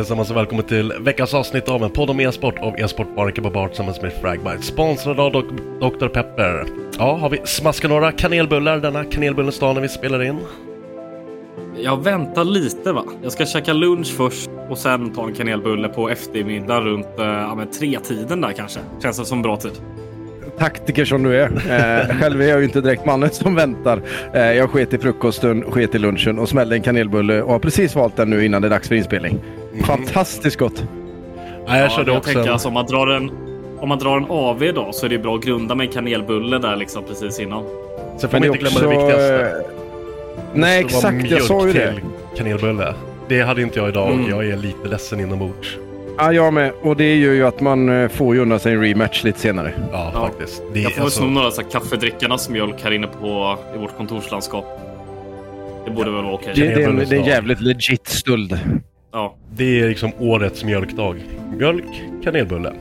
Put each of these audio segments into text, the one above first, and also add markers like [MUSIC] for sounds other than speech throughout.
Allesammans och välkommen till veckans avsnitt av en podd om e-sport av e-sportbaren Kebabart tillsammans med Fragbite. Sponsrad av Dok- Dr. Pepper. Ja, har vi smaskat några kanelbullar denna kanelbullens dag när vi spelar in? Jag väntar lite va. Jag ska käka lunch först och sen ta en kanelbulle på eftermiddag runt eh, ja, men tre tiden där kanske. Känns det som bra tid. taktiker som du är. Eh, själv är jag ju inte direkt mannen som väntar. Eh, jag sket i frukosten, sket i lunchen och smällde en kanelbulle och har precis valt den nu innan det är dags för inspelning. Fantastiskt gott. Nej, jag körde jag också tänker en... alltså om man drar en om man drar en AV idag så är det bra att grunda med en kanelbulle där liksom precis innan. Sen får man det inte är glömma det också, viktigaste. eh, Nej, Det exakt. Jag sa ju det. kanelbulle. Det hade inte jag idag Mm. jag är lite ledsen inombords. Ja, jag med. Och det gör ju att man eh, får ju unna sig en rematch lite senare. Ja, Ja. faktiskt. Det, Jag får alltså, sno några så här kaffedrickarnas mjölk här inne på i vårt kontorslandskap. Det borde väl vara okej. Det, det, är en, det är en jävligt legit stöld. Ja. det är liksom årets mjölkdag. Mjölk, kanelbulle.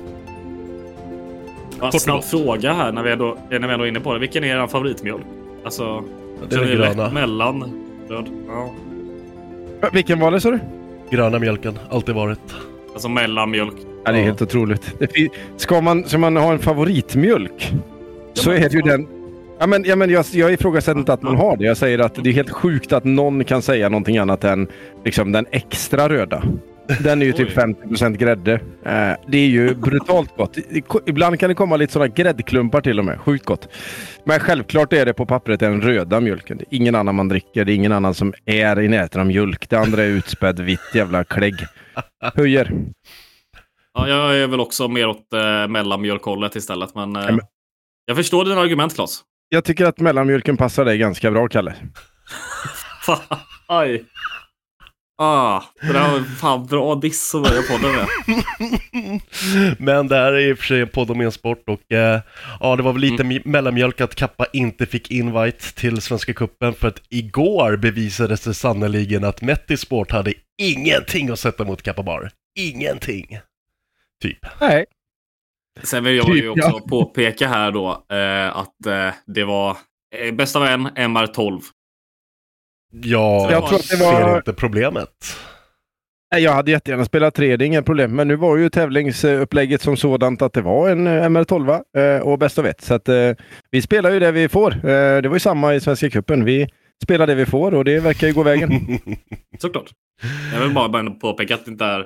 Ja, och snabb fråga här när vi, ändå, när vi ändå är inne på det. Vilken är er favoritmjölk? Alltså, Det är känner den ni lätt gröna. mellan röd? Ja. Vilken var det sa du? Gröna mjölken, alltid varit. Alltså mellanmjölk. Ja, det är Ja. helt otroligt. Ska, man, ska man ha en favoritmjölk så är det ju den... Ja, men, ja, men jag, jag ifrågasätter inte att man har det. Jag säger att det är helt sjukt att någon kan säga någonting annat än liksom, den extra röda. Den är ju typ Oj. 50% grädde. Eh, det är ju brutalt gott. Ibland kan det komma lite sådana gräddklumpar till och med. Sjukt gott. Men självklart är det på pappret den röda mjölken. Det är ingen annan man dricker. Det är ingen annan som är i närheten av mjölk. Det andra är utspädd vitt jävla klägg. Höjer. Ja, jag är väl också mer åt eh, mellanmjölkhållet istället. Men, eh, jag förstår dina argument Klas. Jag tycker att mellanmjölken passar dig ganska bra, Kalle. Aj. Ah, det där var fan bra diss att börja podden med. [LAUGHS] Men det här är i och för sig en podd om e-sport och eh, ja, det var väl lite Mm. mellanmjölk att Kappa inte fick invite till Svenska Cupen för att igår bevisades det sannoliken att Metisport hade ingenting att sätta mot Kappa Bar. Ingenting. Typ. Nej. Sen vill jag ju Typ, också ja. påpeka här då eh, att eh, det var eh, bäst av en, MR12. Jag, Jag tror att det ser var- inte problemet. Nej, Jag hade jättegärna spelat 3, det är inga problem. Men nu var ju tävlingsupplägget som sådant att det var en eh, MR12 eh, och bäst av ett. Så att eh, vi spelar ju det vi får. Eh, det var ju samma i Svenska cupen. Vi spelar det vi får och det verkar ju gå vägen. [LAUGHS] Såklart. Jag vill bara bara påpeka att det inte är...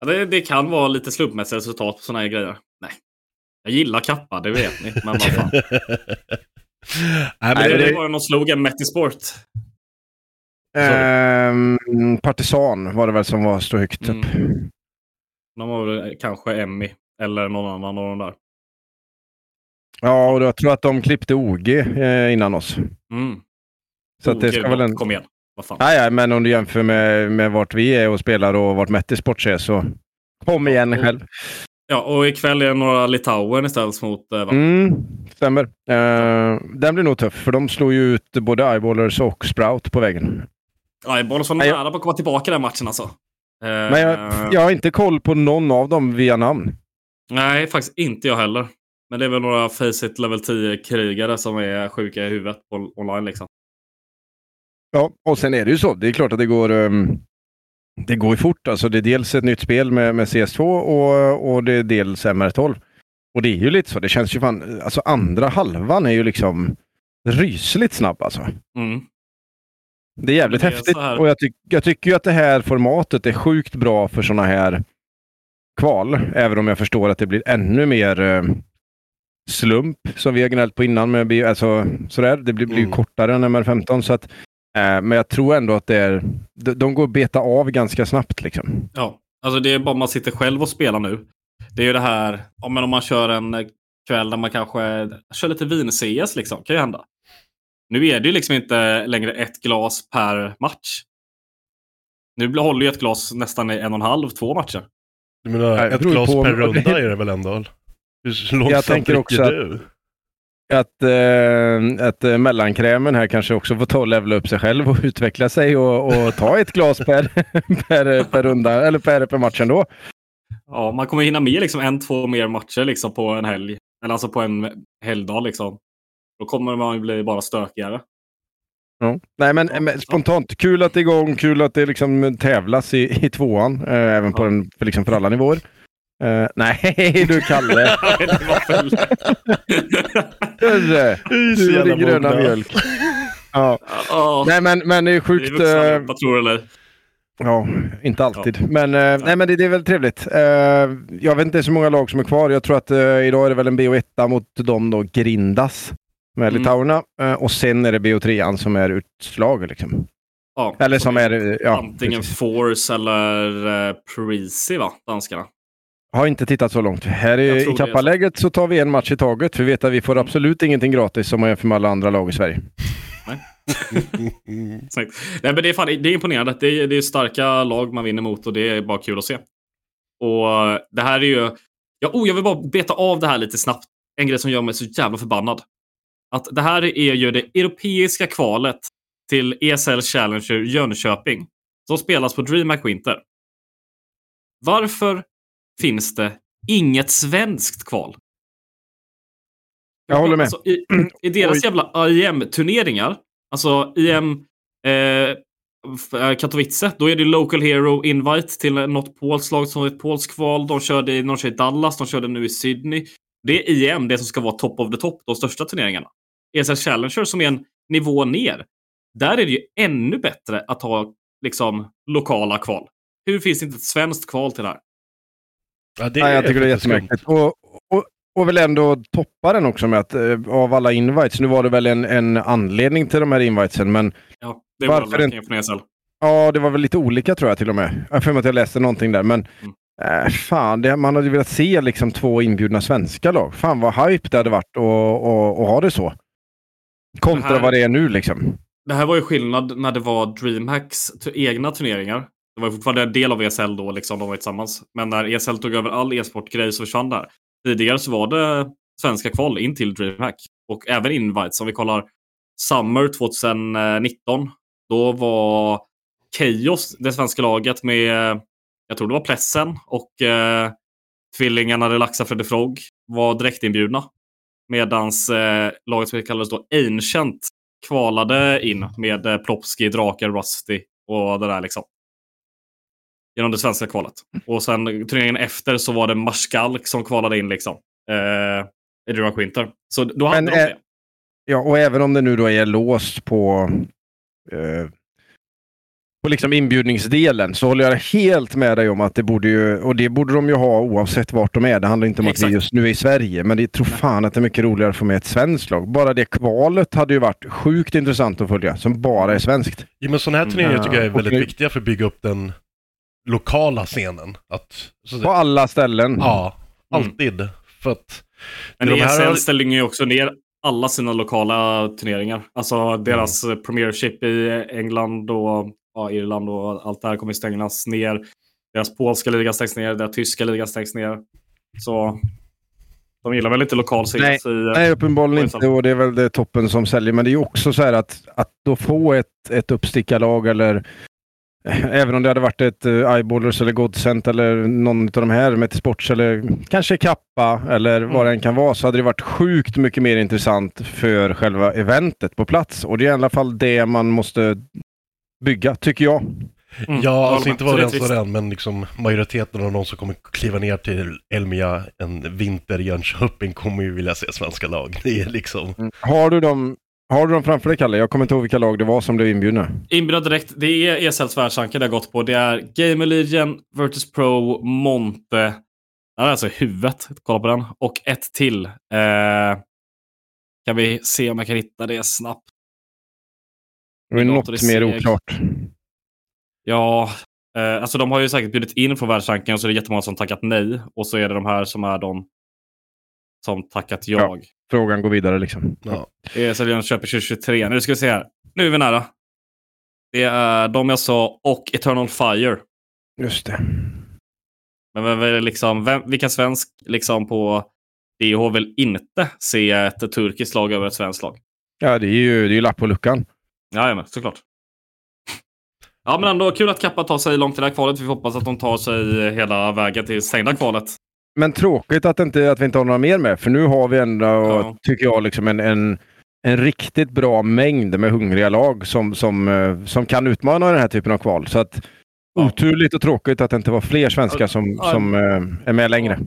Ja, det, det kan vara lite slumpmässiga resultat på sådana här grejer. Nej. Jag gillar kappa, det vet ni. Men vad fan. [LAUGHS] Nej, men Nej, det, det var ju någon slogan, Metisport. Ehm, Partisan var det väl som var så högt upp. Mm. De var väl kanske Emmy. eller någon annan av de där. Ja, och jag tror att de klippte OG eh, innan oss. Mm. Så att det ska väl en... Kom igen. Vad fan. Nej, nej, men om du jämför med, med vart vi är och spelar och vart Metti Sports är så kom igen själv. Ja, och ikväll är det några Litauen istället mot eh? Mm, stämmer. Eh, den blir nog tuff, för de slår ju ut både Eyeballers och Sprout på vägen. Eyeballs var Nej, jag- nära på att komma tillbaka i den matchen alltså. Eh, Men jag, jag har inte koll på någon av dem via namn. Nej, faktiskt inte jag heller. Men det är väl några Faceit level 10-krigare som är sjuka i huvudet online liksom. Ja, och sen är det ju så. Det är klart att det går, ehm, det går ju fort. Alltså det är dels ett nytt spel med, med CS2 och, och det är dels MR12. Och det är ju lite så. Det känns ju fan... Alltså andra halvan är ju liksom rysligt snabb alltså. Mm. Det är jävligt det är häftigt och jag, tyck, jag tycker ju att det här formatet är sjukt bra för sådana här kval. Även om jag förstår att det blir ännu mer eh, slump som vi har gnällt på innan. Med, alltså, sådär. Det blir, Mm. kortare än MR15. Så att, men jag tror ändå att det är, de, de går att beta av ganska snabbt. Liksom. Ja, alltså det är bara man sitter själv och spelar nu. Det är ju det här, ja, men om man kör en eh, kväll där man kanske kör lite vin-CS liksom, kan ju hända. Nu är det ju liksom inte längre ett glas per match. Nu blir- håller ju ett glas nästan i en och en halv, två matcher. Du menar, ett glas på- per runda [LAUGHS] är det väl ändå? Hur långsamt tänker dricker också du? Att, eh, att eh, mellankrämen här kanske också får ta och levla upp sig själv och [LAUGHS] utveckla sig och, och ta ett glas per, [LAUGHS] per, per runda eller per, per match ändå. Ja, man kommer hinna med liksom en, två mer matcher liksom på en helg. Eller alltså på en helgdag liksom. Då kommer man bli bara stökigare. Ja. Nej men, men spontant, kul att det är igång, kul att det liksom tävlas i, i tvåan, eh, även på, Ja. den, för, liksom för alla nivåer. Eh, [LAUGHS] nej du Kalle, [LAUGHS] det var väl... Hörru, du och jävla din gröna mjölk. Ja. Ja, Nej men, men det är vi är sjukt. vuxna eh, tror eller? Ja, inte alltid. Men, eh, nej, men det, det är väl trevligt. Eh, jag vet inte så många lag som är kvar. Jag tror att eh, idag är det väl en BO1 mot dem då, Grindas med Mm. litauerna. Eh, och sen är det BO3 som är utslag. Liksom. Ja, Eller som är... Ja, Antingen precis. Force eller uh, Parisi va? Danskarna. Har inte tittat så långt. Här i, i kappaläget så tar vi en match i taget. För vi vet att vi får Mm. absolut ingenting gratis som man jämför med alla andra lag i Sverige. [LAUGHS] Snyggt. Nej, men det, är fan, det är imponerande. Det är, det är starka lag man vinner mot och det är bara kul att se. Och eh, det här är ju... Ja, oh, jag vill bara beta av det här lite snabbt. En grej som gör mig så jävla förbannad. Att det här är ju det europeiska kvalet till ESL Challenger Jönköping. Som spelas på DreamHack Winter. Varför finns det inget svenskt kval? Jag håller med. Alltså, i, I deras Oj. jävla IEM-turneringar, alltså IEM eh, Katowice, då är det Local Hero Invite till något polskt lag som är ett polskt kval. De körde i, de i Dallas, de körde nu i Sydney. Det är IEM, det som ska vara top of the top, de största turneringarna. ESL Challenger som är en nivå ner. Där är det ju ännu bättre att ha liksom lokala kval. Hur finns det inte ett svenskt kval till det här? Ja, det Nej, jag tycker det är jättemärkligt. Och, och, och väl ändå toppa den också med att eh, av alla invites, nu var det väl en, en anledning till de här invitesen, men Ja, det var Varför lösningen från ESL. Ja, det var väl lite olika tror jag till och med. Jag för mig att jag läste någonting där. Men Mm. äh, fan, det, man hade ju velat se liksom två inbjudna svenska lag. Fan vad hype det hade varit att och, och ha det så. Kontra Det här- vad det är nu liksom. Det här var ju skillnad när det var DreamHacks egna turneringar. Det var ju fortfarande en del av ESL då, liksom, de var tillsammans. Men när ESL tog över all e-sportgrej så försvann där. Tidigare så var det svenska kval in till DreamHack. Och även invites. Om vi kollar Summer 2019. Då var Chaos, det svenska laget med, jag tror det var Plessen och eh, tvillingarna Relaxa Freddy Frog var direktinbjudna. Medans eh, laget som kallades då Ancient kvalade in med eh, Plopski, Drakar, Rusty och det där liksom. Genom det svenska kvalet. Och sen turneringen efter så var det Marskalk som kvalade in liksom. Eh, Dream Winter. Så då hade Men, de eh, det. Ja, och även om det nu då är låst på, eh, på liksom inbjudningsdelen så håller jag helt med dig om att det borde ju, och det borde de ju ha oavsett vart de är. Det handlar inte om att Exakt. vi just nu är i Sverige, men det tror fan att det är mycket roligare att få med ett svenskt lag. Bara det kvalet hade ju varit sjukt intressant att följa, som bara är svenskt. Ja, men sådana här turneringar tycker jag är väldigt och- viktiga för att bygga upp den lokala scenen. Att, så, På alla ställen. ja, Alltid. För att Men de här- ESL ställer ju också ner alla sina lokala turneringar. Alltså deras Mm. Premiership i England och ja, Irland och allt det här kommer stängas ner. Deras polska liga stängs ner, deras tyska liga stängs ner. Så de gillar väl inte lokal Nej, i... Nej, uppenbarligen ESL. inte. Och det är väl det toppen som säljer. Men det är ju också så här att, att då få ett, ett uppstickarlag eller [LAUGHS] Även om det hade varit ett uh, Eyeballers eller Godsent eller någon av de här med Sports eller kanske Kappa eller vad det än kan vara så hade det varit sjukt mycket mer intressant för själva eventet på plats. Och det är i alla fall det man måste bygga, tycker jag. Mm, Ja, alltså inte med. var Så det det är ens trist. den, men liksom majoriteten av de som kommer kliva ner till Elmia en vinter i Jönköping kommer ju vilja se svenska lag. Det är liksom... Har du dem, har du dem framför dig, Kalle? Jag kommer inte ihåg vilka lag det var som blev inbjudna. Inbjudna direkt. Det är ESLs världsranking det har gått på. Det är Gamer Legion, Virtus Pro, Monte. Det är alltså huvudet. Kolla på den. Och ett till. Eh, kan vi se om jag kan hitta det snabbt. Det är något mer oklart. Ja, eh, alltså de har ju säkert bjudit in från världsrankingen och så är det jättemånga som tackat nej. Och så är det de här som är de som tackat jag. Frågan går vidare liksom. Ja. ESL Jönköping 2023. Nu ska vi se här. Nu är vi nära. Det är de jag sa och Eternal Fire. Just det. Men vem, vem, liksom, vem, vilken svensk liksom på DH vill inte se ett turkiskt lag över ett svenskt lag? Ja, det är ju, det är ju lapp på luckan. Jajamän, såklart. Ja, men ändå kul att Kappa tar sig långt i det här kvalet. Vi hoppas att de tar sig hela vägen till stängda kvalet. Men tråkigt att, inte, att vi inte har några mer med, för nu har vi ändå, Ja. tycker jag, liksom en, en, en riktigt bra mängd med hungriga lag som, som, eh, som kan utmana den här typen av kval. Så att Ja. oturligt och tråkigt att det inte var fler svenskar som, Ja. som eh, är med längre.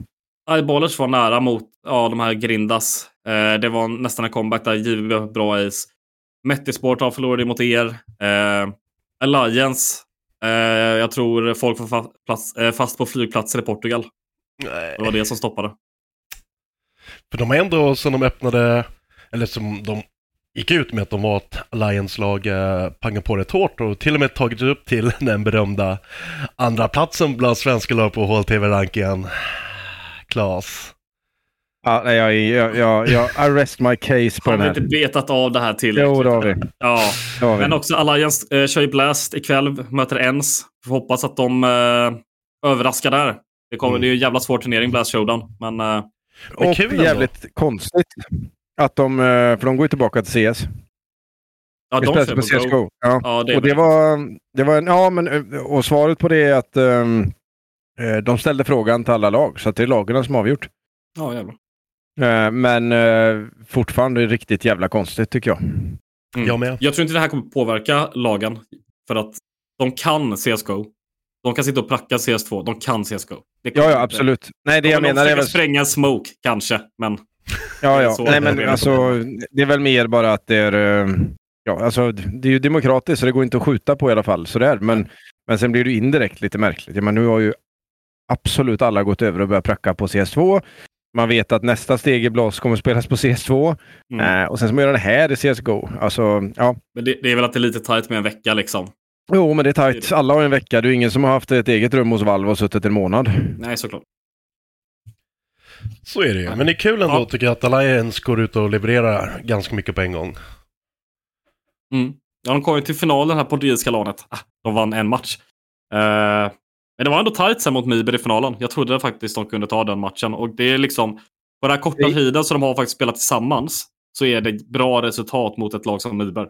Eyeballers var nära mot ja, de här Grindas. Eh, det var nästan en comeback där. JVB bra ace. Metisport har förlorat mot er. Eh, Alliance. Eh, jag tror folk eh, fast på flygplatser i Portugal. Nej. Det var det som stoppade. För de är ändå, som de öppnade, eller som de gick ut med att de var ett Alliance-lag, eh, pangat på rätt hårt och till och med tagit upp till [LAUGHS] den berömda andra platsen bland svenska lag på HLTV-rankingen. Klas. Ja, nej, jag, jag, jag, jag [LAUGHS] arrest my case på Har den vi inte här. betat av det här till? Jo, det har vi. Ja, Det har vi. men också Alliance eh, kör ju Blast ikväll. Möter Ens. Får hoppas att de eh, överraskar där. Det, kommer, Mm. det är ju en jävla svår turnering, Blast Showdown. Men eh, Men Och kul ändå. jävligt konstigt att de, eh, för de går ju tillbaka till CS. ja, de spelar kör på på Go. CSGO. Ja. Ja, det och det var, det var en, ja men eh, och svaret på det är att eh, de ställde frågan till alla lag, så att det är lagen som avgjort. Ja, jävlar. Eh, men eh, fortfarande riktigt jävla konstigt tycker jag. Mm. Jag med. Jag tror inte det här kommer påverka lagen. För att de kan CSGO. De kan sitta och pracka CS2. De kan CSGO. Det kommer Ja, ja absolut. Nej, det De jag menar är väl... spränga smoke, kanske. Men Ja, ja. Nej, men alltså, det är väl mer bara att det är... eh, Ja, alltså, det är ju demokratiskt så det går inte att skjuta på i alla fall. Sådär. Men, men sen blir det indirekt lite märkligt. Ja, men nu har ju absolut alla gått över och börjat pracka på CS2. Man vet att nästa steg i Blås kommer spelas på CS2. Mm. Eh, och sen ska man göra det här i CSGO. Alltså, ja. Men det, det är väl att det är lite tajt med en vecka liksom. Jo, men det är tajt. Alla har en vecka. Det är ingen som har haft ett eget rum hos Valve och suttit en månad. Nej, såklart. Så är det ju. Men det är kul ändå Ja. tycker jag att Alliance går ut och levererar ganska mycket på en gång. Mm. Ja, de kom ju till finalen här på Portugisiska lanet. Ah, de vann en match. Eh, men det var ändå tajt sen mot Miber i finalen. Jag trodde faktiskt de kunde ta den matchen. Och det är liksom, på den här korta tiden som de har faktiskt spelat tillsammans, så är det bra resultat mot ett lag som Miber.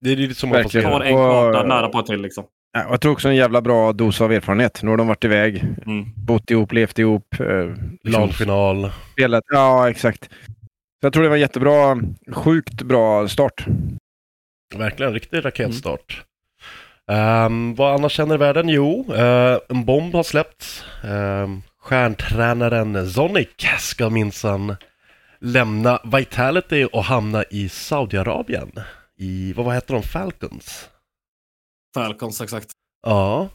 Det är lite som man får. Tar en karta nära på till liksom. Ja, Jag tror också en jävla bra dos av erfarenhet. Nu har de varit iväg, Mm. bott ihop, levt ihop. Eh, LAN-final. spelat. Ja, exakt. Så jag tror det var en jättebra, sjukt bra start. Verkligen, riktig raketstart. Ehm, vad annars händer i världen? Jo, eh, en bomb har släppts. Um, stjärntränaren Zonic ska minsann lämna Vitality och hamna i Saudiarabien. I, vad heter de, Falcons? Falcons, exakt. Ja.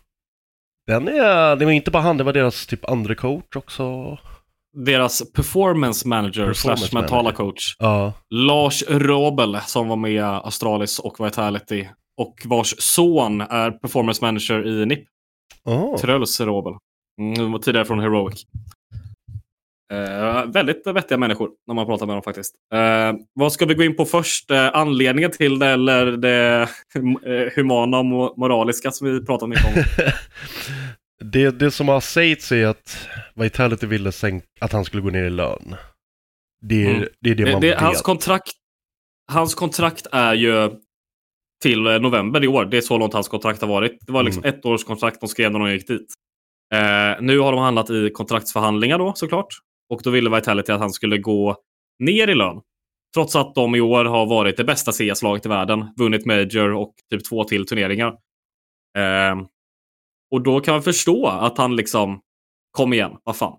Den är, det var inte bara han, det var deras typ andra coach också. Deras performance manager Performance slash mentala manager. coach. Ja. Lars Robel som var med i Astralis och Vitality. Och vars son är performance manager i NIP. Oh. Truls Robel. Mm, tidigare från Heroic. Eh, väldigt vettiga människor när man pratar med dem faktiskt. Eh, vad ska vi gå in på först? Eh, anledningen till det eller det [LAUGHS] eh, humana och mo- moraliska som vi pratar mycket om? [LAUGHS] Det, det som har sagts är att Vitality ville sänka, att han skulle gå ner i lön. Det är Mm. det, är det man det, vet. hans, kontrakt, hans kontrakt är ju till eh, november i år. Det är så långt hans kontrakt har varit. Det var liksom ett års kontrakt de skrev när de gick dit. Eh, nu har de handlat i kontraktsförhandlingar då såklart. Och då ville Vitality att han skulle gå ner i lön. Trots att de i år har varit det bästa CS-laget i världen. Vunnit Major och typ två till turneringar. Eh, och då kan man förstå att han liksom, kom igen, vad fan.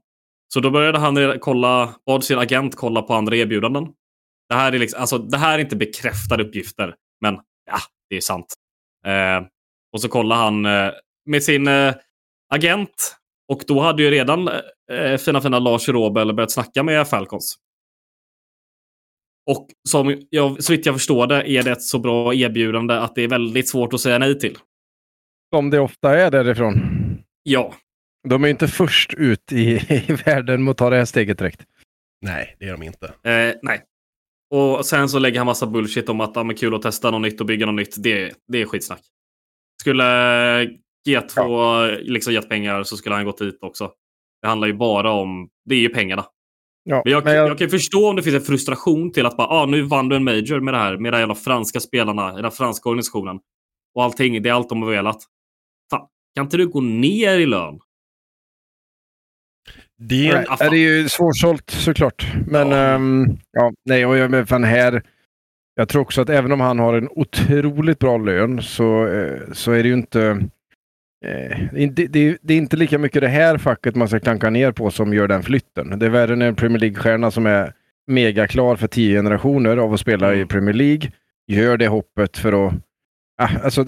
Så då började han kolla, bad sin agent kolla på andra erbjudanden. Det här är, liksom, alltså, det här är inte bekräftade uppgifter, men ja, det är sant. Eh, och så kollade han eh, med sin eh, agent. Och då hade ju redan eh, fina fina Lars Robel börjat snacka med Falcons. Och som jag, så vitt jag förstår det är det ett så bra erbjudande att det är väldigt svårt att säga nej till. Som det ofta är därifrån. Ja, De är inte först ut i, [LAUGHS] i världen med att ta det här steget direkt. Nej, det är de inte. Eh, nej. Och sen så lägger han massa bullshit om att det är kul att testa något nytt och bygga något nytt. Det, det är skitsnack. Skulle G2 liksom gett pengar så skulle han gått dit också. Det handlar ju bara om, det är ju pengarna. Ja, Men jag, men jag... jag- kan förstå om det finns en frustration till att bara, ah, nu vann du en major med det här, med de här jävla franska spelarna, i den franska organisationen. Och allting, det är allt de har velat. Fan, kan inte du gå ner i lön? Det är Nej, det är ju svårsålt såklart. Men Ja. ehm, ja, nej, och jag, men fan här. Jag tror också att även om han har en otroligt bra lön så, eh, så är det ju inte. Eh, det, det, det är inte lika mycket det här facket man ska klanka ner på som gör den flytten. Det är värre när en Premier League-stjärna som är mega klar för tio generationer av att spela i Mm. Premier League gör det hoppet för att Ah, alltså,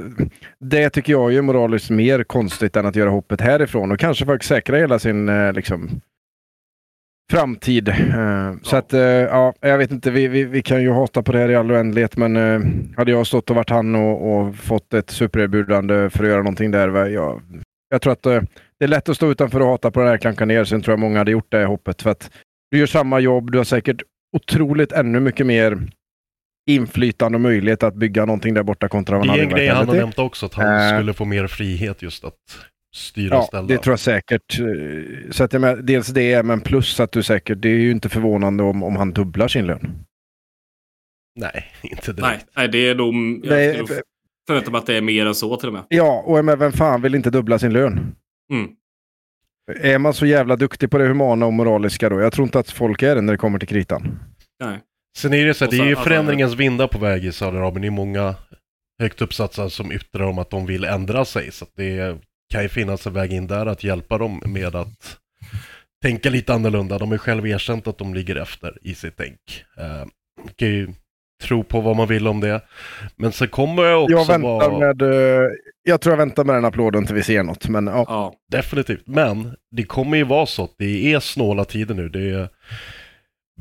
det tycker jag är moraliskt mer konstigt än att göra hoppet härifrån och kanske faktiskt säkra hela sin eh, liksom, framtid. Eh, Så Ja. att, eh, ja, jag vet inte, vi, vi, vi kan ju hata på det här i all oändlighet, men eh, hade jag stått och varit han och, och fått ett supererbjudande för att göra någonting där, jag, jag tror att det är lätt att stå utanför och hata på det här, klanka ner. Sen tror jag många hade gjort det hoppet, för att du gör samma jobb, du har säkert otroligt ännu mycket mer inflytande och möjlighet att bygga någonting där borta kontra vad det är han en grej han har nämnt också, att han skulle få mer frihet just att styra och Ja, ställa. det tror jag säkert. Så att jag menar, dels det, men plus att du säkert, det är ju inte förvånande om, om han dubblar sin lön. Nej, [LAUGHS] inte direkt. Nej, nej, det är nog... Jag Nej, skulle förvänta mig att det är mer än så till och med. Ja, och men vem fan vill inte dubbla sin lön? Mm. Är man så jävla duktig på det humana och moraliska då? Jag tror inte att folk är det när det kommer till kritan. Nej. Sen är det så att det är ju alltså- förändringens vindar på väg i Saudiarabien. Det är många högt uppsatta som yttrar om att de vill ändra sig. Så att det kan ju finnas en väg in där att hjälpa dem med att tänka lite annorlunda. De har själv erkänt att de ligger efter i sitt tänk. Uh, kan ju tro på vad man vill om det. Men sen kommer jag också Jag väntar vara... med... eh, Jag tror jag väntar med den applåden till vi ser något. Men ja, Ja. Definitivt. Men det kommer ju vara så att det är snåla tider nu. Det är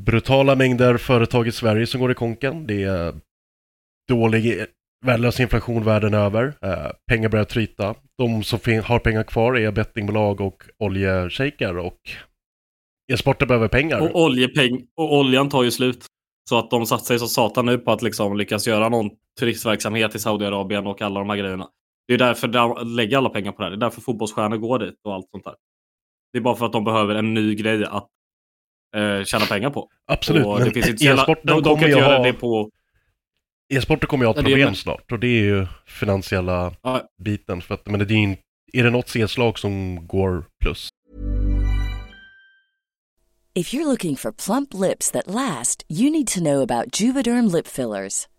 brutala mängder företag i Sverige som går i konken. Det är dålig värdelös inflation världen över. Eh, pengar börjar tryta. De som har pengar kvar är bettingbolag och oljeshejkar och e-sporter behöver pengar. Och, oljepeng, och oljan tar ju slut. Så att de satsar ju så satan nu på att liksom lyckas göra någon turistverksamhet i Saudiarabien och alla de här grejerna. Det är därför de lägger alla pengar på det här. Det är därför fotbollsstjärnor går dit och allt sånt där. Det är bara för att de behöver en ny grej att eh, tjäna pengar på. Absolut, och men e-sporten kommer kan ju ha... det på... E-sporter kommer ju ha ett Ja, det är problem med. snart och det är ju finansiella Ja, biten. För att, men det är, in, är det något C-slag som går plus? If you're looking for plump lips that last, you need to know about Juvederm lip fillers.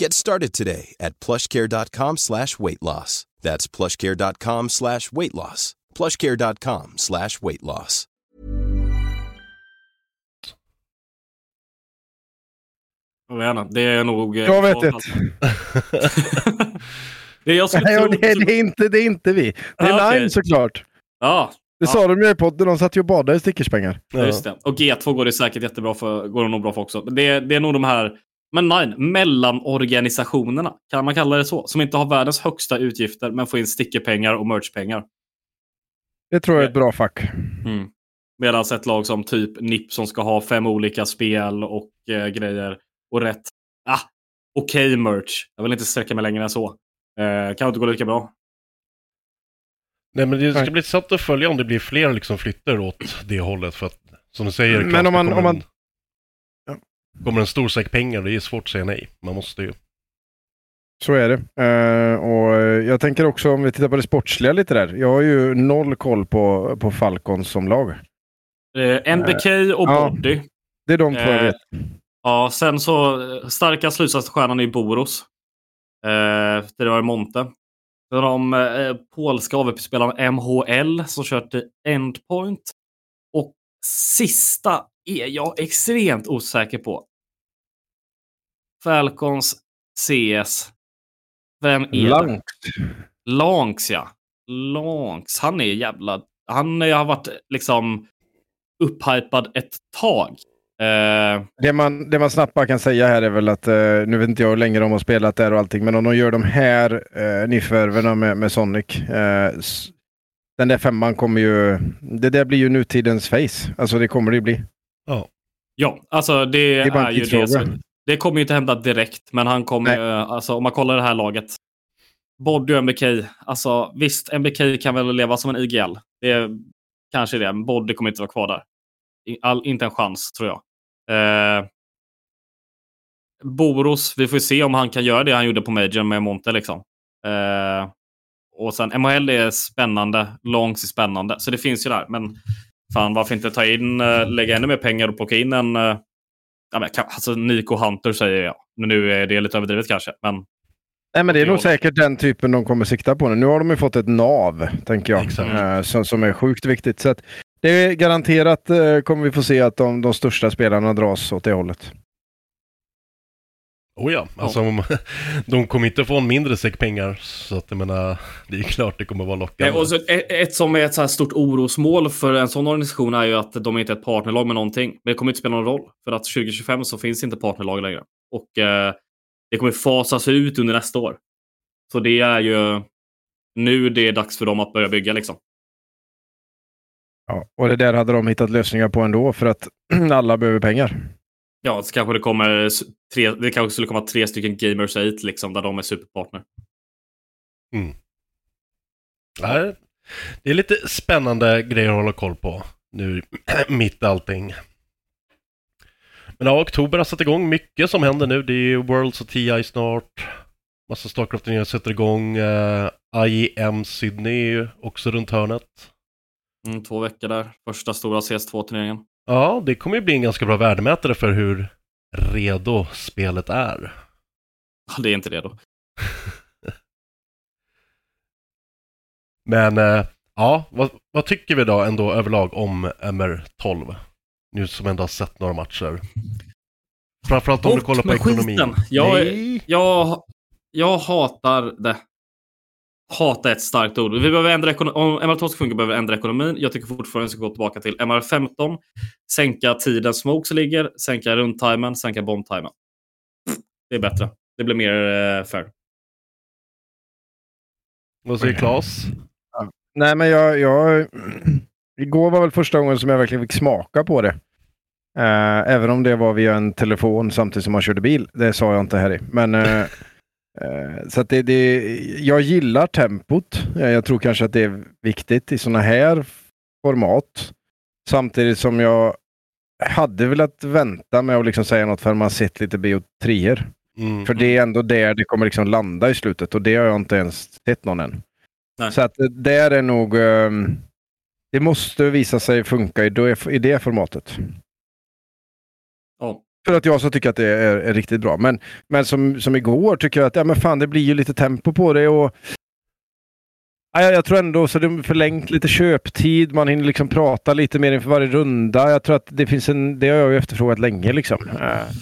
Get started today at plushcare.com slash weight loss. That's plushcare.com slash weight loss. plushcare.com slash weight loss. Jag vet inte, det är nog... eh, Jag vet det. [LAUGHS] det jag Nej, [LAUGHS] tro... det, det, är inte, det är inte vi. Det är Ah, okej. Line såklart. Ja, Det sa de ju i podden. De satt ju och badade i stickerspengar. just det. Och G2 går det säkert jättebra för, går det nog bra för också. Det, det är nog de här, men nej, mellanorganisationerna, kan man kalla det så, som inte har världens högsta utgifter men får in stickerpengar och merchpengar. Det tror jag är ett bra fack. Mm. Medan ett lag som typ NIP som ska ha fem olika spel och eh, grejer och rätt, ah, okej merch. Jag vill inte sträcka mig längre än så. Eh, kan inte gå lika bra. Nej men det ska bli intressant att följa om det blir fler liksom flyttar åt det hållet för att som du säger Men om man- om man-. Kommer en stor säck pengar det är svårt att säga nej. Man måste ju. Så är det. Eh, och eh, jag tänker också om vi tittar på det sportsliga lite där. Jag har ju noll koll på, på Falcons som lag. Eh, NBK och Ja. Body. Det är de två jag Eh, vet. Ja, sen så eh, starka slutsatstjärnan är Boros. Eh, det var Monte. Sen har de eh, polska AVP-spelaren MHL som kört till Endpoint. Och sista är jag extremt osäker på. Falcons CS. Vem är det? Langt. Lanks ja. Lanks. Han är jävla... Han har varit liksom upphypad ett tag. Eh, Det man, det man snabbt bara kan säga här är väl att, eh, nu vet inte jag hur länge de har spelat där och allting, men om de gör de här eh, NIF-värvena med, med Sonic. S- den där femman kommer ju, det där blir ju nutidens face. Alltså det kommer det ju bli. Ja, alltså det, är bara en är ju det som, Det kommer ju inte hända direkt, men han kommer ju, alltså om man kollar det här laget. Body och MBK, alltså visst, MBK kan väl leva som en IGL. Det är kanske det, men Body kommer inte vara kvar där. All, inte en chans, tror jag. Eh, Boros, vi får se om han kan göra det han gjorde på Major med Monte. Liksom. Eh, och sen MHL är spännande, Longs är spännande, så det finns ju där. Men fan, varför inte ta in, eh, lägga ännu mer pengar och plocka in en eh, ja, men, alltså Nico Hunter säger jag. Men nu är det lite överdrivet kanske. Men Nej, men det är nog säkert den typen de kommer sikta på nu. Nu har de ju fått ett nav, tänker jag, Exakt. eh, som, som är sjukt viktigt. Så att det är garanterat kommer vi få se att de, de största spelarna dras åt det hållet. Oh ja, alltså om- [LAUGHS] de kommer inte få en mindre säck pengar. Så att jag menar, det är klart det kommer vara lockande. Och så ett, ett som är ett så här stort orosmål för en sån organisation är ju att de inte är ett partnerlag med någonting. Men det kommer inte spela någon roll. För att 2025 så finns inte partnerlag längre. Och eh, det kommer fasas ut under nästa år. Så det är ju nu det är dags för dem att börja bygga liksom. Ja, och det där hade de hittat lösningar på ändå för att [CLEARS THROAT] alla behöver pengar. Ja, så kanske det kommer tre, det kanske skulle komma tre stycken Gamers 8 liksom, där de är superpartner. Nej, det är lite spännande grejer att hålla koll på nu [CLEARS THROAT] mitt allting. Men ja, oktober har satt igång mycket som händer nu. Det är ju Worlds och TI snart. Massa Starcraft-turneringar sätter igång. Uh, IEM Sydney är ju också runt hörnet. Mm, två veckor där. Första stora CS2-turneringen. Ja, det kommer ju bli en ganska bra värdemätare för hur redo spelet är. Ja, det är inte då. [LAUGHS] Men eh, ja, vad, vad tycker vi då ändå överlag om MR12? Nu som ändå har sett några matcher. Framförallt om du Bort kollar på ekonomin. Jag, jag, jag hatar det. Hata är ett starkt ord. Vi behöver ändra om MR12 ska funka behöver vi ändra ekonomin. Jag tycker fortfarande vi ska gå tillbaka till MR15. Sänka tiden smokes ligger, sänka rundtimen, sänka bombtimen. Det är bättre. Det blir mer eh, fair. Vad säger Claes? Nej, men jag, jag... Igår var väl första gången som jag verkligen fick smaka på det. Eh, även om det var via en telefon samtidigt som man körde bil. Det sa jag inte här i. Men, eh, så att det, det, jag gillar tempot. Eh, Jag tror kanske att det är viktigt i sådana här format. Samtidigt som jag hade velat vänta med att liksom säga något förrän man sett lite BO3. Mm. För det är ändå där det kommer liksom landa i slutet och det har jag inte ens sett någon än. Nej. Så att det där är nog... ehm, det måste visa sig funka i det, i det formatet. För att jag så tycker att det är, är riktigt bra. Men, men som, som igår tycker jag att ja, men fan, det blir ju lite tempo på det. och ja, jag, jag tror ändå så det förlängt lite köptid. Man hinner liksom prata lite mer inför varje runda. Jag tror att det finns en... Det har jag ju efterfrågat länge liksom. Eh,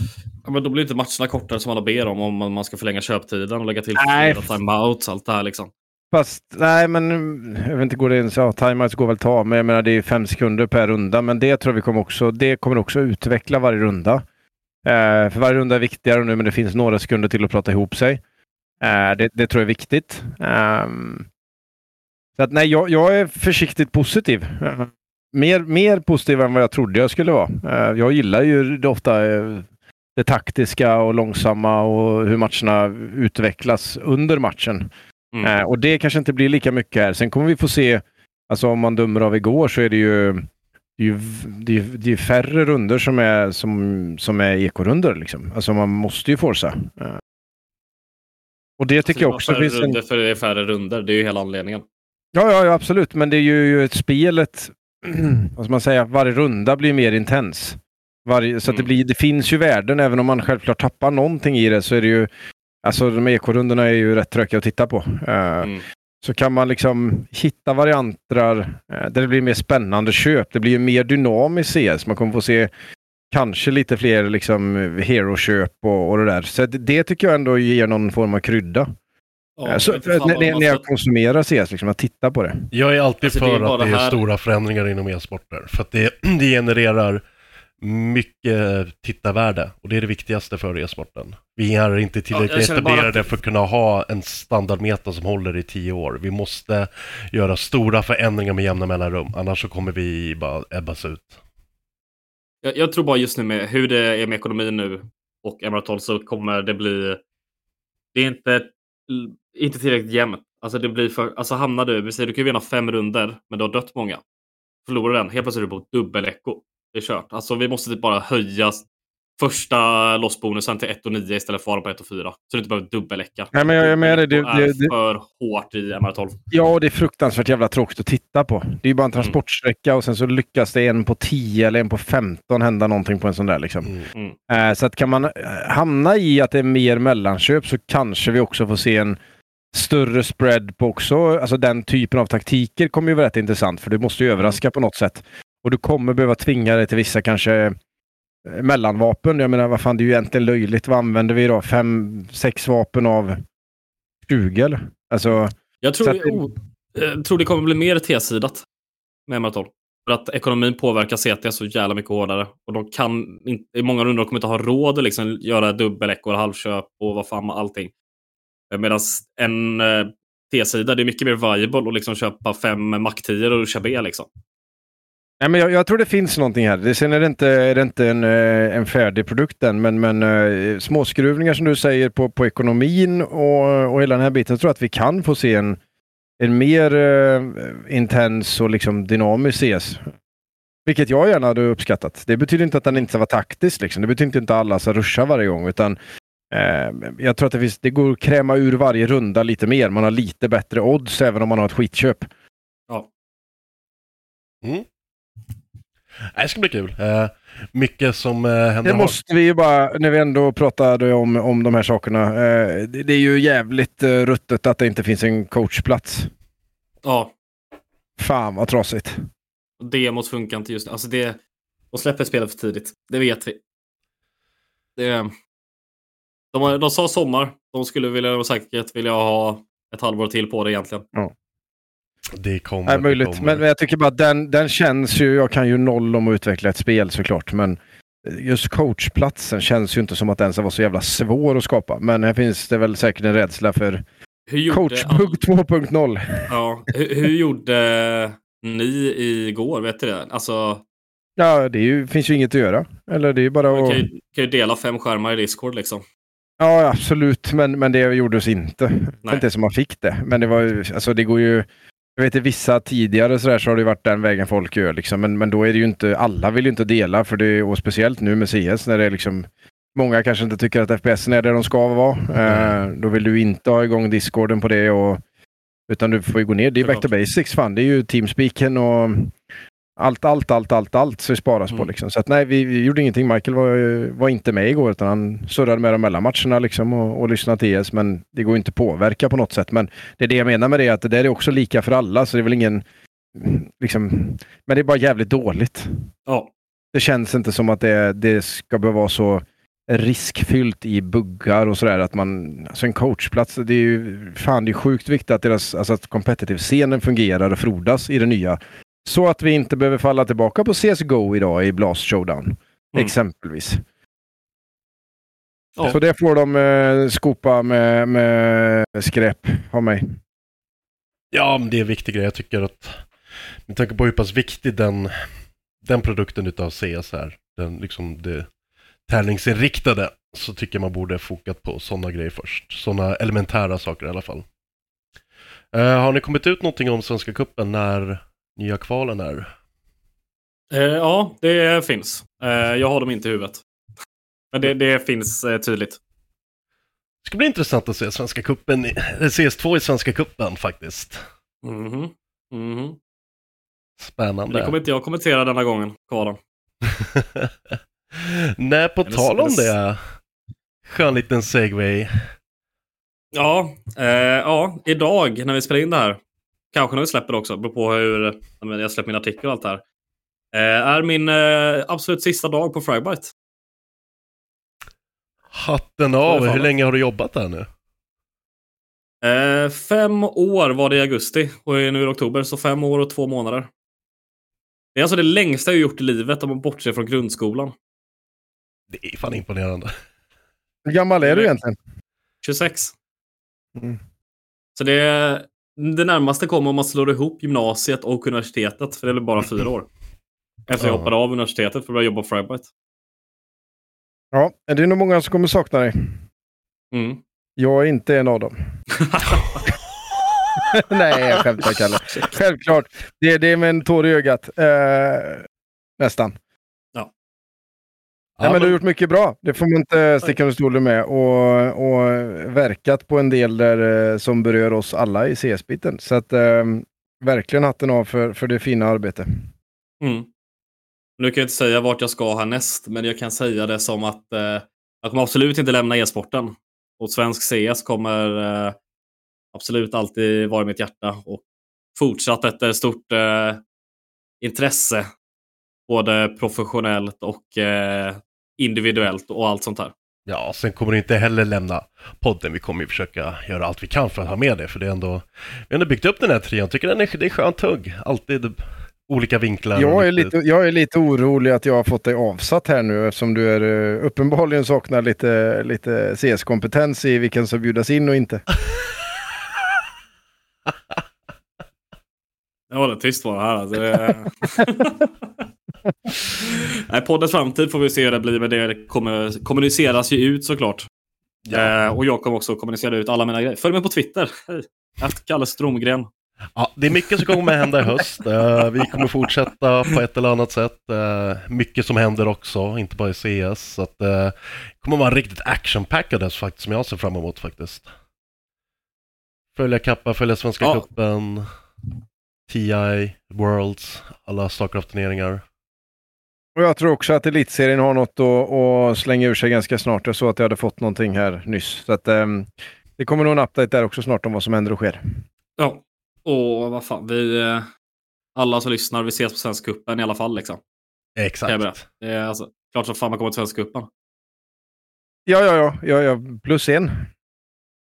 Ja, men då blir inte matcherna kortare som alla ber om, om man ska förlänga köptiden och lägga till Nej. timeouts, allt det här liksom. Fast nej, men jag vet inte, går det ens? Ja, timeouts går väl ta, men jag menar det är fem sekunder per runda. Men det tror vi kommer också, det kommer också utveckla varje runda. Eh, för varje runda är viktigare nu, men det finns några sekunder till att prata ihop sig. Eh, det, det tror jag är viktigt. Ehm, så att nej, jag, jag är försiktigt positiv. Mer, mer positiv än vad jag trodde jag skulle vara. Eh, jag gillar ju det ofta eh, det taktiska och långsamma och hur matcherna utvecklas under matchen. Mm. Eh, och det kanske inte blir lika mycket här. Sen kommer vi få se, alltså om man dömer av igår så är det ju, det är ju, det är, det är färre runder som är, som, som är ekorunder. Liksom. Alltså man måste ju forsa. Eh. Och det tycker jag också Alltså, det är finns en... för det är färre runder. Det är ju hela anledningen. Ja, ja, ja, absolut. Men det är ju, ett spelet, [CLEARS THROAT] vad ska man säga, varje runda blir mer intens. Varje, så att det, Mm. blir, det finns ju värden, även om man självklart tappar någonting i det så är det ju, alltså de ekorundorna är ju rätt tråkiga att titta på. Eh, Mm. Så kan man liksom hitta varianter eh, där det blir mer spännande köp. Det blir ju mer dynamiskt CS. Man kommer få se kanske lite fler liksom hero-köp och, och det där. Så det, det tycker jag ändå ger någon form av krydda. Ja, Eh, så, när, när jag konsumerar CS, liksom, att titta på det. Jag är alltid Alltså, det är för att det är här- stora förändringar inom e-sporter. För att det, [CLEARS THROAT] det genererar mycket tittarvärde och det är det viktigaste för e-sporten. Vi är inte tillräckligt bara etablerade att- för att kunna ha en standardmeta som håller i tio år. Vi måste göra stora förändringar med jämna mellanrum, annars så kommer vi bara ebbas ut. Jag, jag tror bara just nu med hur det är med ekonomin nu och MR12 så kommer det bli... Det är inte, inte tillräckligt jämnt. Alltså det blir för... Alltså hamnar du... Vi säger du kan ju vinna fem runder men du har dött många. Förlorar den, helt plötsligt är du på dubbel-echo. Det är kört. Alltså vi måste typ bara höja första lossbonusen till 1 och 9 istället för att vara på 1 och 4. Så du inte behöver dubbeläcka. Nej, men jag är med dig. Det, är det, det, för hårt i MR12. ja, det är fruktansvärt jävla tråkigt att titta på. Det är ju bara en transportsträcka och sen så lyckas det en på 10 eller en på 15 hända någonting på en sån där. Liksom. Mm. Eh, så att kan man eh, hamna i att det är mer mellanköp så kanske vi också får se en större spread på också. Alltså den typen av taktiker kommer ju vara rätt intressant för du måste ju överraska på något sätt. Och du kommer behöva tvinga dig till vissa kanske eh, mellanvapen. Jag menar, vad fan, det är ju egentligen löjligt. Vad använder vi då? Fem, sex vapen av 20 eller? Alltså, Jag tror, att jag tror det kommer bli mer T-sidat med MR12. För att ekonomin påverkar CT så jävla mycket hårdare. Och de kan inte, i många rundor kommer inte ha råd att liksom göra dubbeleckor, halvköp och vad fan allting. Medan en eh, T-sida, det är mycket mer viable att liksom köpa fem Mac 10 och köra B liksom. Nej, men jag, jag tror det finns någonting här. Sen är det inte, är det inte en, eh, en färdig produkt än, men, men eh, småskruvningar som du säger på, på ekonomin och, och hela den här biten. Jag tror att vi kan få se en, en mer uh, intens och liksom dynamisk CS. Vilket jag gärna hade uppskattat. Det betyder inte att den inte var taktisk. Liksom. Det betyder inte att alla ska ruscha varje gång. Utan, uh, jag tror att det, finns, det går att kräma ur varje runda lite mer. Man har lite bättre odds även om man har ett skitköp. Ja. Mm. Det ska bli kul. Eh, mycket som eh, händer. Det måste vi ju bara, när vi ändå pratade om, om de här sakerna. Eh, det, är ju jävligt ruttet att det inte finns en coachplats. Ja, Fan vad trasigt. demot funkar inte just nu. Alltså det, de släpper spelet för tidigt. Det vet vi. Det, de, de sa sommar. De skulle vilja, säkert vilja ha ett halvår till på det egentligen. Det kommer. Nej, det möjligt. kommer. Men, men jag tycker bara att den, den känns ju, jag kan ju noll om att utveckla ett spel såklart, men just coachplatsen känns ju inte som att den ska vara så jävla svår att skapa. Men här finns det väl säkert en rädsla för coachbugg 2.0. ja, hur, hur gjorde ni igår? Vet du det? Alltså, Ja, det är ju, finns ju inget att göra. Eller det är ju bara man att... kan ju, kan ju dela fem skärmar i Discord liksom. Ja, absolut, men, men det gjordes inte. Det var Nej. inte som man fick det. Men det var ju, alltså det går ju... Jag vet i vissa tidigare så, där så har det varit den vägen folk gör liksom. Men, men då är det ju inte, alla vill ju inte dela för det, och speciellt nu med CS när det är liksom Många kanske inte tycker att FPS är där de ska vara. Eh, då vill du inte ha igång discorden på det. Och, utan du får ju gå ner. Det är back to basics. Fan. Det är ju teamspeaken och allt, allt, allt, allt, allt så sparas på. Mm. Liksom. Så att nej, vi, vi gjorde ingenting. Michael var, var inte med igår utan han surrade med de mellanmatcherna liksom och, och lyssnade till ES. Men det går inte att påverka på något sätt. Men det är det jag menar med det, att det där är också lika för alla. Så det är väl ingen... Liksom, men det är bara jävligt dåligt. Ja, Det känns inte som att det, det ska behöva vara så riskfyllt i buggar och sådär. Att man, alltså en coachplats, det är ju fan det är sjukt viktigt att deras, alltså att competitive-scenen fungerar och frodas i det nya. Så att vi inte behöver falla tillbaka på CSGO idag i Blast Showdown. Exempelvis. Ja. Så det får de eh, skopa med, med skräp av mig. Ja, men det är en viktig grej. Jag tycker att med tanke på hur pass viktig den, den produkten utav CS är, den liksom det tävlingsinriktade, så tycker jag man borde fokat på sådana grejer först. Sådana elementära saker i alla fall. Eh, har ni kommit ut någonting om Svenska Cupen när nya kvalen är? eh, ja det finns. Eh, jag har dem inte i huvudet. Men det, det finns eh, tydligt. Det ska bli intressant att se Svenska eller CS2 i Svenska Cupen faktiskt. Mhm. Mhm. Spännande. Det kommer inte jag kommentera denna gången, kvalen. [LAUGHS] Nej, på Eller- tal om eller- det. Skön liten segway. Ja, eh, ja, idag när vi spelar in det här, kanske när vi släpper det också, beror på hur jag släpper min artikel och allt det här. Eh, är min eh, absolut sista dag på Frybite. Hatten är av. det Hur länge har du jobbat där nu? Eh, fem år var det i augusti och är nu i oktober, så fem år och två månader. Det är alltså det längsta jag gjort i livet om man bortser från grundskolan. Det är fan imponerande. Hur gammal är du egentligen? 26. Mm. Så det, det närmaste kommer om man slår ihop gymnasiet och universitetet, för det är bara fyra år. Efter jag Ja. hoppade av universitetet för att börja jobba på Frybite. Ja, det är nog många som kommer sakna dig. Mm. Jag är inte en av dem. [LAUGHS] Nej, jag skämtar Kalle. [LAUGHS] Självklart. Det är det med en tår i ögat. Eh, nästan. Nej, men du har gjort mycket bra. Det får man inte sticka under stolen med. Och, och verkat på en del där, eh, som berör oss alla i CS-biten. Så att eh, verkligen hatten av för, för det fina arbetet. Mm. Nu kan jag inte säga vart jag ska härnäst, men jag kan säga det som att eh, jag kommer absolut inte lämna e-sporten. Och svensk CS kommer eh, absolut alltid vara i mitt hjärta. Och fortsatt ett eh, stort eh, intresse. Både professionellt och eh, individuellt och allt sånt där. Ja, sen kommer du inte heller lämna podden. Vi kommer ju försöka göra allt vi kan för att ha med det, för det är ändå... Vi har ändå byggt upp den här trion. Tycker den är, det är skönt tugg. Alltid olika vinklar. Jag är, lite- jag är lite orolig att jag har fått dig avsatt här nu eftersom du är, eh, uppenbarligen saknar lite, lite CS-kompetens i vilken som bjudas in och inte. Jag håller tyst det här. Alltså. [LAUGHS] [LAUGHS] Nej, poddens framtid får vi se hur det blir, men det kommer kommuniceras ju ut såklart. Eh, och jag kommer också kommunicera ut alla mina grejer. Följ mig på Twitter. Hej. [LAUGHS] Att Kalle Stromgren. Ja, det är mycket som kommer att hända i höst. Eh, vi kommer fortsätta på ett eller annat sätt. Eh, mycket som händer också, inte bara i CS. Så att, eh, det kommer vara en riktigt action-packad faktiskt, som jag ser fram emot faktiskt. Följa Kappa, följa Svenska Ja. cupen, TI, Worlds, alla Starcraft-turneringar. Och jag tror också att elitserien har något att, att slänga ur sig ganska snart. Jag såg att jag hade fått någonting här nyss. Så att, ehm, det kommer nog en update där också snart om vad som händer och sker. Ja, och vad fan. Vi, eh, alla som lyssnar, vi ses på Svenska cupen i alla fall. Liksom. Exakt. Det är alltså, klart som fan man kommer till Svenska cupen. Ja, ja, ja, ja, ja plus en.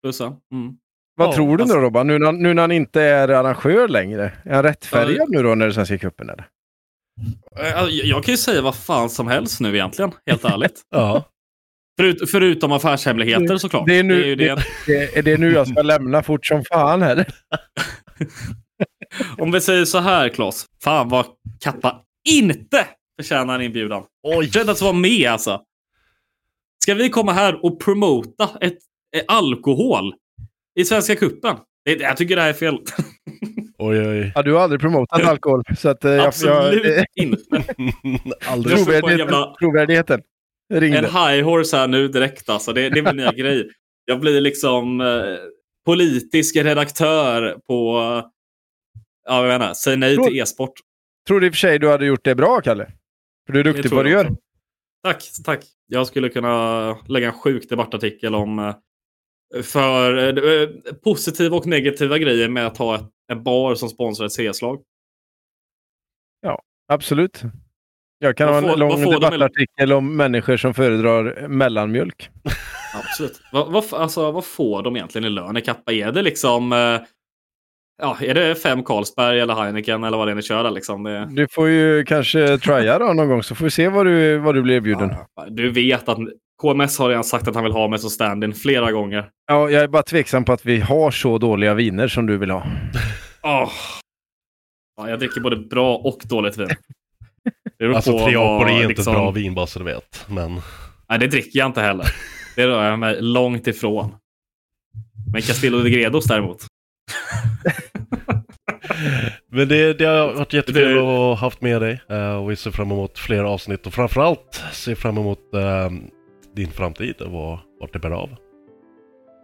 Pussa. Mm. Vad Ja, tror du alltså- nu Robban? Nu när, nu när han inte är arrangör längre? Är han rättfärgad nu då när det är Svenska cupen? Eller? Eh, Jag, jag kan ju säga vad fan som helst nu egentligen, helt ärligt. [LAUGHS] Ja. Förut, förutom affärshemligheter såklart. Det är, nu, är ju det, det. det, är det nu jag ska lämna fort som fan här? [LAUGHS] Om vi säger så här, Claes. Fan vad Kappa inte förtjänar en inbjudan. Oj! Rädd att vara med alltså. Ska vi komma här och promota ett, ett alkohol i Svenska? Det, jag tycker det här är fel. [LAUGHS] Oj, oj. Ja, du har aldrig promotat [LAUGHS] alkohol. Så att, eh, jag, Absolut jag, [LAUGHS] eh, inte. Aldrig. Trovärdigheten, jävla- trovärdigheten. En high horse här nu direkt alltså. Det, det är min nya [LAUGHS] grej. Jag blir liksom eh, politisk redaktör på... Ja, jag inte. Säg nej till e-sport. Tror i och för sig du hade gjort det bra, Kalle. För du är duktig på tror vad du gör. Tack, tack. Jag skulle kunna lägga en sjuk debattartikel om eh, för eh, positiva och negativa grejer med att ha ett, en bar som sponsrar ett CS-lag. Absolut. Jag kan Vad ha får- en lång får de debattartikel om människor som föredrar mellanmjölk. [LAUGHS] Absolut. vad, vad, alltså, vad får de egentligen i lön i Kappa? Är det liksom... Eh, ja, är det fem Carlsberg eller Heineken eller vad det är ni kör liksom? Det, Du får ju kanske trya då någon gång så får vi se vad du, vad du blir erbjuden. Ja. du vet att KMS har redan sagt att han vill ha mig som stand-in flera gånger. jag är bara tveksam på att vi har så dåliga viner som du vill ha. Åh. [LAUGHS] Ja, jag dricker både bra och dåligt vin. [LAUGHS] Alltså apor är inte liksom- bra vin bara så du vet. Men Nej, det dricker jag inte heller. Det rör jag mig långt ifrån. Men Castillo de Gredos däremot. [LAUGHS] Men det, det har varit jättekul Det- att ha haft med dig eh, och vi ser fram emot fler avsnitt och framförallt ser fram emot eh, din framtid och vad- vart det bär av.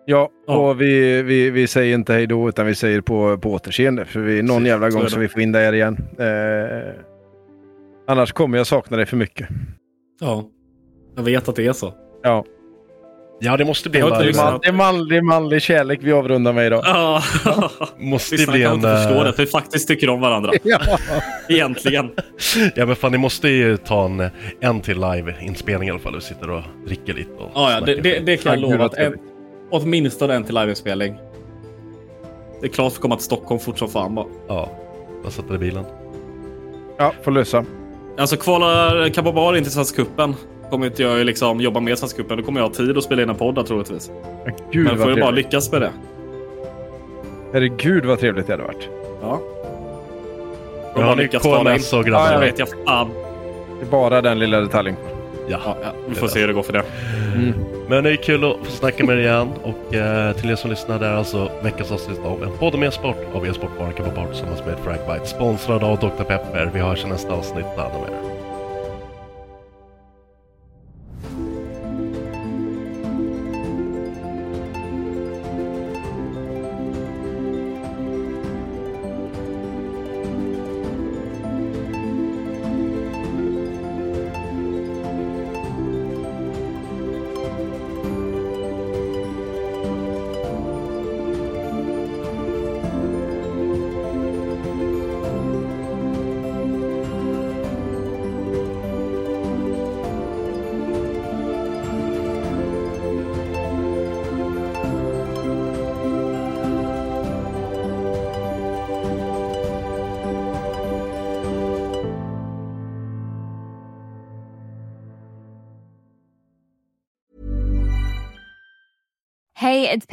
Ja, Ja. och vi, vi, vi säger inte hej då utan vi säger på, på återseende. För vi, någon Precis, jävla så är gång det. så vi får in dig här igen. Eh, annars kommer jag sakna dig för mycket. Ja. Jag vet att det är så. Ja, Ja, det måste bli en har det är, varje, man, det, är man, det är manlig kärlek vi avrundar med idag. Ja. [LAUGHS] måste Lyssnarna bli kan en... inte förstå eh, det, för vi faktiskt tycker om varandra. [LAUGHS] Ja. Egentligen. Ja men fan ni måste ju ta en, en till live-inspelning i alla fall och sitter och dricker lite och Ja, ja det, det, det kan jag lova. Att en, åtminstone en till liveinspelning. Det är klart för att komma till Stockholm fort som fan bara. Ja, jag sätter i bilen. ja, får lösa. Alltså kvalar Kababar in till Svenska cupen kommer inte jag liksom jobba med Svenska cupen. Då kommer jag ha tid att spela in en podd där, troligtvis. Ja, Gud Men får ju bara lyckas med det. Herregud vad trevligt det hade varit. Ja. Nu har ni KMS och Ja, grabbarna. jag vet. Jag, fan. Det är bara den lilla detaljen. Ja. Ja, ja, vi får se hur det går för det. Men det är kul att få snacka med er igen och eh, till er som lyssnar där alltså veckans avsnitt av en podd om e-sport av e-sportbaren Kababar tillsammans med Fragbite sponsrad av Dr. Pepper. Vi hörs i nästa avsnitt. Ta hand om er.